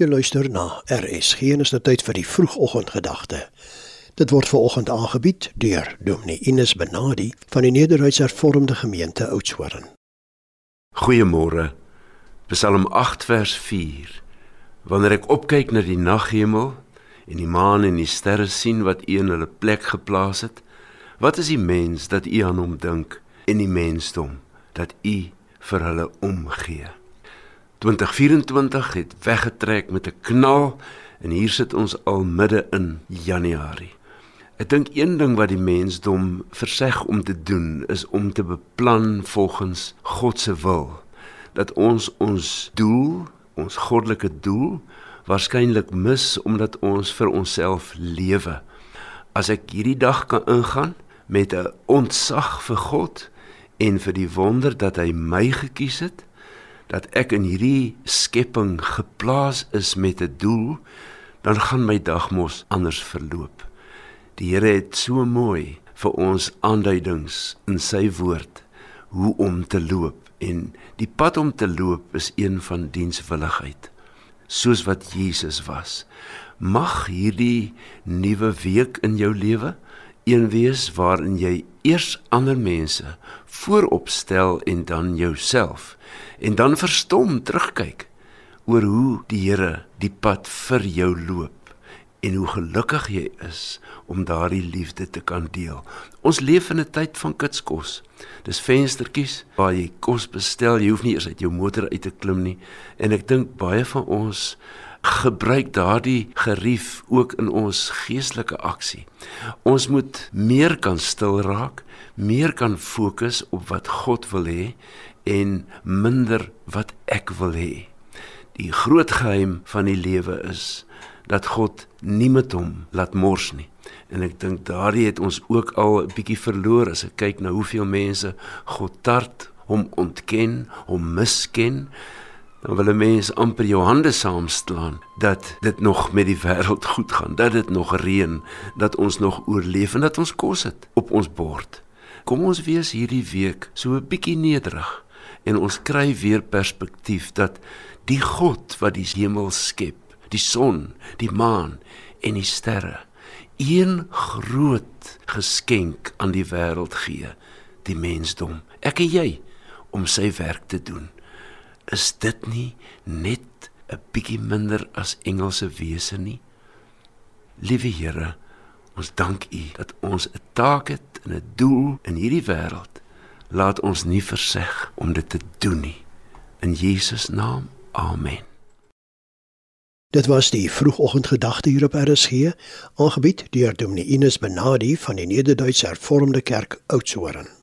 Jy luister na RSG en is nou tyd vir die vroegoggendgedagte. Dit word veraloggend aangebied deur Dominee Ines Benadi van die Nederduitse Hervormde Gemeente Oudtshoorn. Goeiemôre. Psalm 8 vers 4. Wanneer ek opkyk na die naghemel en die maan en die sterre sien wat U in hulle plek geplaas het, wat is die mens dat U aan hom dink en die mensdom dat U vir hulle omgee? 2024 het weggetrek met 'n knal en hier sit ons al midde in Januarie. Ek dink een ding wat die mensdom verseg om te doen is om te beplan volgens God se wil. Dat ons ons doel, ons goddelike doel waarskynlik mis omdat ons vir onsself lewe. As ek hierdie dag kan ingaan met 'n ontzag vir God en vir die wonder dat hy my gekies het, dat ek in hierdie skepping geplaas is met 'n doel, dan gaan my dag mos anders verloop. Die Here het so mooi vir ons aanduidings in sy woord hoe om te loop en die pad om te loop is een van dienswilligheid soos wat Jesus was. Mag hierdie nuwe week in jou lewe een wees waarin jy eers ander mense voorop stel en dan jouself en dan verstom terugkyk oor hoe die Here die pad vir jou loop en hoe gelukkig jy is om daardie liefde te kan deel. Ons leef in 'n tyd van kitskos. Dis venstertjies waar jy kos bestel, jy hoef nie eers uit jou motor uit te klim nie en ek dink baie van ons gebruik daardie gerief ook in ons geestelike aksie. Ons moet meer kan stil raak, meer kan fokus op wat God wil hê en minder wat ek wil hê. Die groot geheim van die lewe is dat God nie met hom laat mors nie. En ek dink daardie het ons ook al 'n bietjie verloor as ek kyk na hoeveel mense God tart, hom ontken, hom misken dan wil 'n mens amper jou hande saamslaan dat dit nog met die wêreld goed gaan, dat dit nog reën, dat ons nog oorleef en dat ons kos het op ons bord. Kom ons wees hierdie week so 'n bietjie nederig en ons kry weer perspektief dat die God wat die hemel skep, die son, die maan en die sterre, een groot geskenk aan die wêreld gee, die mensdom. Ek en jy om sy werk te doen is dit nie net 'n bietjie minder as engelse wese nie? Liewe Here, ons dank U dat ons 'n taak het en 'n doel in hierdie wêreld. Laat ons nie verseg om dit te doen nie. In Jesus naam. Amen. Dit was die vroegoggendgedagte hier op RSG, aangebied deur Dominee Ines Benadi van die Nederduitse Hervormde Kerk Oudtshoorn.